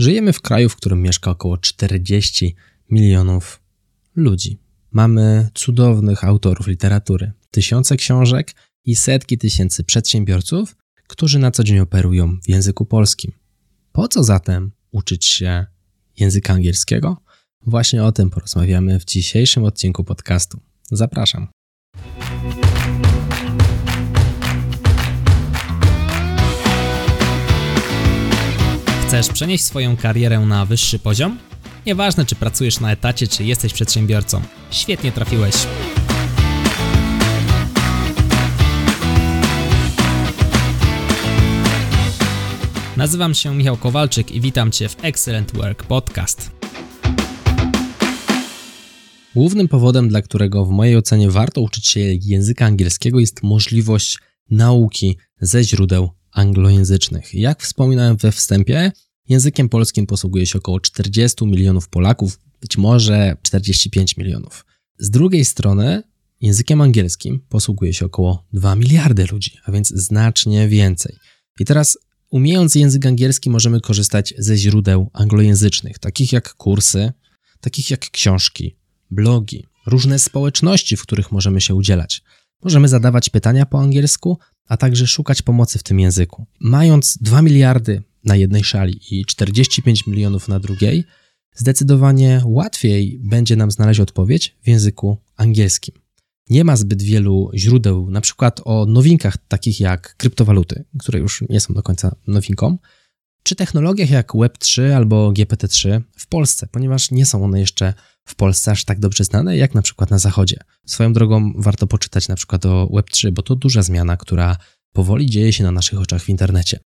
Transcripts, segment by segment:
Żyjemy w kraju, w którym mieszka około 40 milionów ludzi. Mamy cudownych autorów literatury, tysiące książek i setki tysięcy przedsiębiorców, którzy na co dzień operują w języku polskim. Po co zatem uczyć się języka angielskiego? Właśnie o tym porozmawiamy w dzisiejszym odcinku podcastu. Zapraszam. Chcesz przenieść swoją karierę na wyższy poziom? Nieważne, czy pracujesz na etacie, czy jesteś przedsiębiorcą. Świetnie trafiłeś. Nazywam się Michał Kowalczyk i witam Cię w Excellent Work Podcast. Głównym powodem, dla którego w mojej ocenie warto uczyć się języka angielskiego, jest możliwość nauki ze źródeł anglojęzycznych. Jak wspominałem we wstępie, językiem polskim posługuje się około 40 milionów Polaków, być może 45 milionów. Z drugiej strony, językiem angielskim posługuje się około 2 miliardy ludzi, a więc znacznie więcej. I teraz, umiejąc język angielski, możemy korzystać ze źródeł anglojęzycznych, takich jak kursy, takich jak książki, blogi, różne społeczności, w których możemy się udzielać. Możemy zadawać pytania po angielsku, a także szukać pomocy w tym języku. Mając 2 miliardy na jednej szali i 45 milionów na drugiej, zdecydowanie łatwiej będzie nam znaleźć odpowiedź w języku angielskim. Nie ma zbyt wielu źródeł, na przykład o nowinkach takich jak kryptowaluty, które już nie są do końca nowinką, czy technologiach jak Web3 albo GPT-3 w Polsce, ponieważ nie są one jeszcze w Polsce aż tak dobrze znane jak na przykład na Zachodzie. Swoją drogą warto poczytać na przykład o Web3, bo to duża zmiana, która powoli dzieje się na naszych oczach w internecie.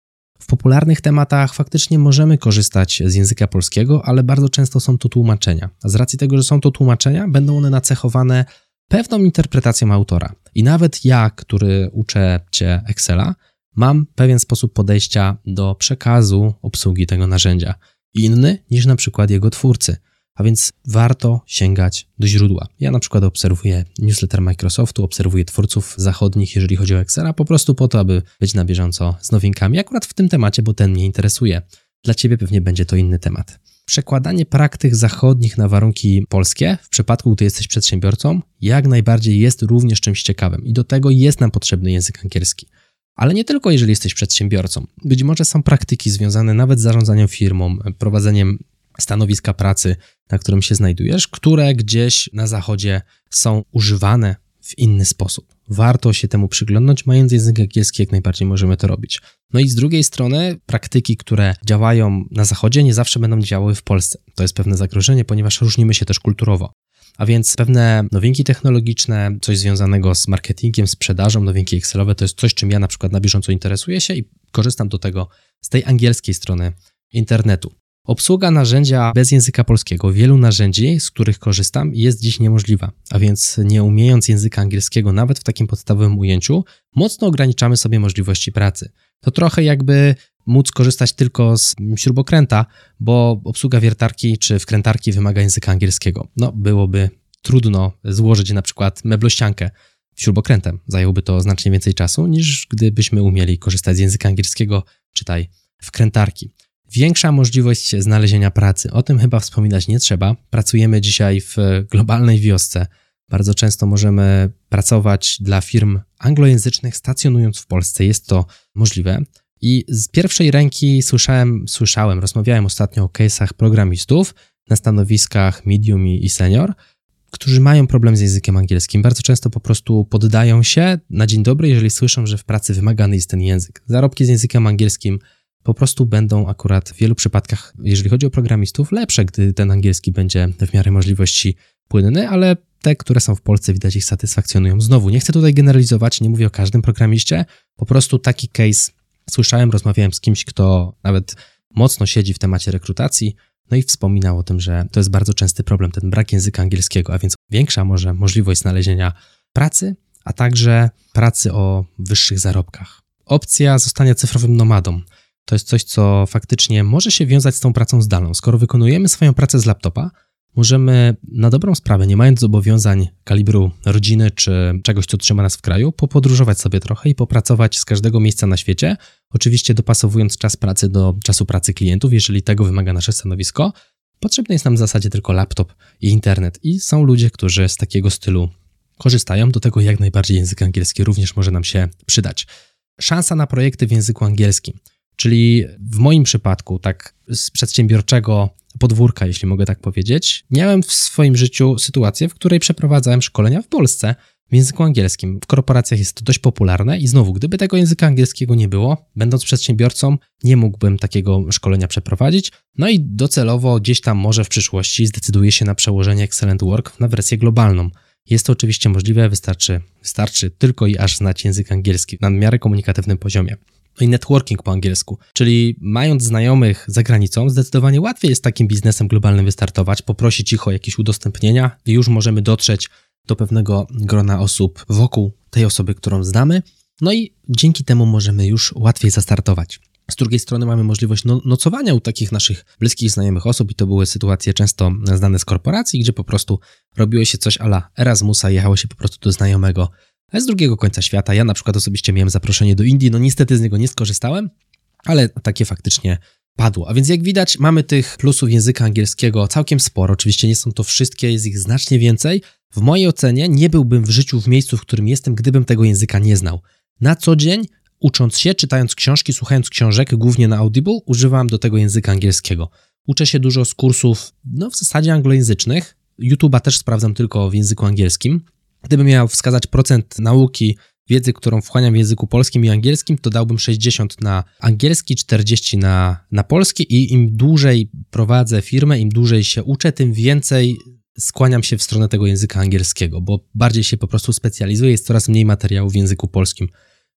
W popularnych tematach faktycznie możemy korzystać z języka polskiego, ale bardzo często są to tłumaczenia. Z racji tego, że są to tłumaczenia, będą one nacechowane pewną interpretacją autora. I nawet ja, który uczę cię Excela, mam pewien sposób podejścia do przekazu obsługi tego narzędzia, inny niż na przykład jego twórcy. A więc warto sięgać do źródła. Ja na przykład obserwuję newsletter Microsoftu, obserwuję twórców zachodnich, jeżeli chodzi o Excela, po prostu po to, aby być na bieżąco z nowinkami, akurat w tym temacie, bo ten mnie interesuje. Dla Ciebie pewnie będzie to inny temat. Przekładanie praktyk zachodnich na warunki polskie, w przypadku, gdy jesteś przedsiębiorcą, jak najbardziej jest również czymś ciekawym i do tego jest nam potrzebny język angielski. Ale nie tylko jeżeli jesteś przedsiębiorcą. Być może są praktyki związane nawet z zarządzaniem firmą, prowadzeniem stanowiska pracy, na którym się znajdujesz, które gdzieś na zachodzie są używane w inny sposób. Warto się temu przyglądnąć, mając język angielski, jak najbardziej możemy to robić. No i z drugiej strony, praktyki, które działają na zachodzie, nie zawsze będą działały w Polsce. To jest pewne zagrożenie, ponieważ różnimy się też kulturowo. A więc pewne nowinki technologiczne, coś związanego z marketingiem, sprzedażą, nowinki Excelowe, to jest coś, czym ja na przykład na bieżąco interesuję się i korzystam do tego z tej angielskiej strony internetu. Obsługa narzędzia bez języka polskiego, wielu narzędzi, z których korzystam, jest dziś niemożliwa, a więc nie umiejąc języka angielskiego nawet w takim podstawowym ujęciu, mocno ograniczamy sobie możliwości pracy. To trochę jakby móc korzystać tylko z śrubokręta, bo obsługa wiertarki czy wkrętarki wymaga języka angielskiego. No, byłoby trudno złożyć na przykład meblościankę śrubokrętem. Zajęłoby to znacznie więcej czasu, niż gdybyśmy umieli korzystać z języka angielskiego, czytaj wkrętarki. Większa możliwość znalezienia pracy. O tym chyba wspominać nie trzeba. Pracujemy dzisiaj w globalnej wiosce. Bardzo często możemy pracować dla firm anglojęzycznych, stacjonując w Polsce. Jest to możliwe. I z pierwszej ręki słyszałem, słyszałem, rozmawiałem ostatnio o case'ach programistów na stanowiskach medium i senior, którzy mają problem z językiem angielskim. Bardzo często po prostu poddają się na dzień dobry, jeżeli słyszą, że w pracy wymagany jest ten język. Zarobki z językiem angielskim po prostu będą akurat w wielu przypadkach, jeżeli chodzi o programistów, lepsze, gdy ten angielski będzie w miarę możliwości płynny, ale te, które są w Polsce, widać ich satysfakcjonują. Znowu, nie chcę tutaj generalizować, nie mówię o każdym programiście, po prostu taki case słyszałem, rozmawiałem z kimś, kto nawet mocno siedzi w temacie rekrutacji, no i wspominał o tym, że to jest bardzo częsty problem, ten brak języka angielskiego, a więc większa może możliwość znalezienia pracy, a także pracy o wyższych zarobkach. Opcja zostania cyfrowym nomadą to jest coś, co faktycznie może się wiązać z tą pracą zdalną. Skoro wykonujemy swoją pracę z laptopa, możemy na dobrą sprawę, nie mając zobowiązań kalibru rodziny czy czegoś, co trzyma nas w kraju, popodróżować sobie trochę i popracować z każdego miejsca na świecie, oczywiście dopasowując czas pracy do czasu pracy klientów, jeżeli tego wymaga nasze stanowisko. Potrzebny jest nam w zasadzie tylko laptop i internet i są ludzie, którzy z takiego stylu korzystają. Do tego jak najbardziej język angielski również może nam się przydać. Szansa na projekty w języku angielskim. Czyli w moim przypadku, tak z przedsiębiorczego podwórka, jeśli mogę tak powiedzieć, miałem w swoim życiu sytuację, w której przeprowadzałem szkolenia w Polsce w języku angielskim. W korporacjach jest to dość popularne i znowu, gdyby tego języka angielskiego nie było, będąc przedsiębiorcą, nie mógłbym takiego szkolenia przeprowadzić. No i docelowo gdzieś tam może w przyszłości zdecyduję się na przełożenie Excellent Work na wersję globalną. Jest to oczywiście możliwe, wystarczy, wystarczy tylko i aż znać język angielski na miarę komunikatywnym poziomie. No i networking po angielsku, czyli mając znajomych za granicą, zdecydowanie łatwiej jest takim biznesem globalnym wystartować, poprosić ich o jakieś udostępnienia i już możemy dotrzeć do pewnego grona osób wokół tej osoby, którą znamy. No i dzięki temu możemy już łatwiej zastartować. Z drugiej strony mamy możliwość no, nocowania u takich naszych bliskich, znajomych osób i to były sytuacje często znane z korporacji, gdzie po prostu robiło się coś ala Erasmusa, jechało się po prostu do znajomego z drugiego końca świata. Ja na przykład osobiście miałem zaproszenie do Indii, no niestety z niego nie skorzystałem, ale takie faktycznie padło. A więc jak widać, mamy tych plusów języka angielskiego całkiem sporo. Oczywiście nie są to wszystkie, jest ich znacznie więcej. W mojej ocenie nie byłbym w życiu w miejscu, w którym jestem, gdybym tego języka nie znał. Na co dzień, ucząc się, czytając książki, słuchając książek, głównie na Audible, używam do tego języka angielskiego. Uczę się dużo z kursów, no w zasadzie anglojęzycznych. YouTube'a też sprawdzam tylko w języku angielskim. Gdybym miał wskazać procent nauki, wiedzy, którą wchłaniam w języku polskim i angielskim, to dałbym 60 na angielski, 40 na, na polski i im dłużej prowadzę firmę, im dłużej się uczę, tym więcej skłaniam się w stronę tego języka angielskiego, bo bardziej się po prostu specjalizuję, jest coraz mniej materiałów w języku polskim,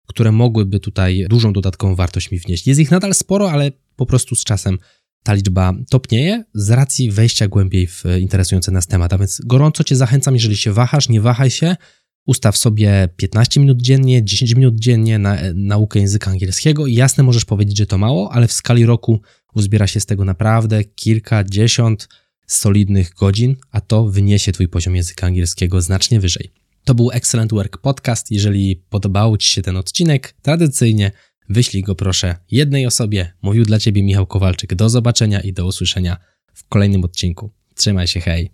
które mogłyby tutaj dużą dodatkową wartość mi wnieść. Jest ich nadal sporo, ale po prostu z czasem ta liczba topnieje z racji wejścia głębiej w interesujący nas temat. A więc gorąco Cię zachęcam, jeżeli się wahasz, nie wahaj się, ustaw sobie 15 minut dziennie, 10 minut dziennie na e, naukę języka angielskiego i jasne możesz powiedzieć, że to mało, ale w skali roku uzbiera się z tego naprawdę kilkadziesiąt solidnych godzin, a to wyniesie Twój poziom języka angielskiego znacznie wyżej. To był Excellent Work Podcast. Jeżeli podobał Ci się ten odcinek, tradycyjnie Wyślij go proszę jednej osobie. Mówił dla Ciebie Michał Kowalczyk. Do zobaczenia i do usłyszenia w kolejnym odcinku. Trzymaj się, hej!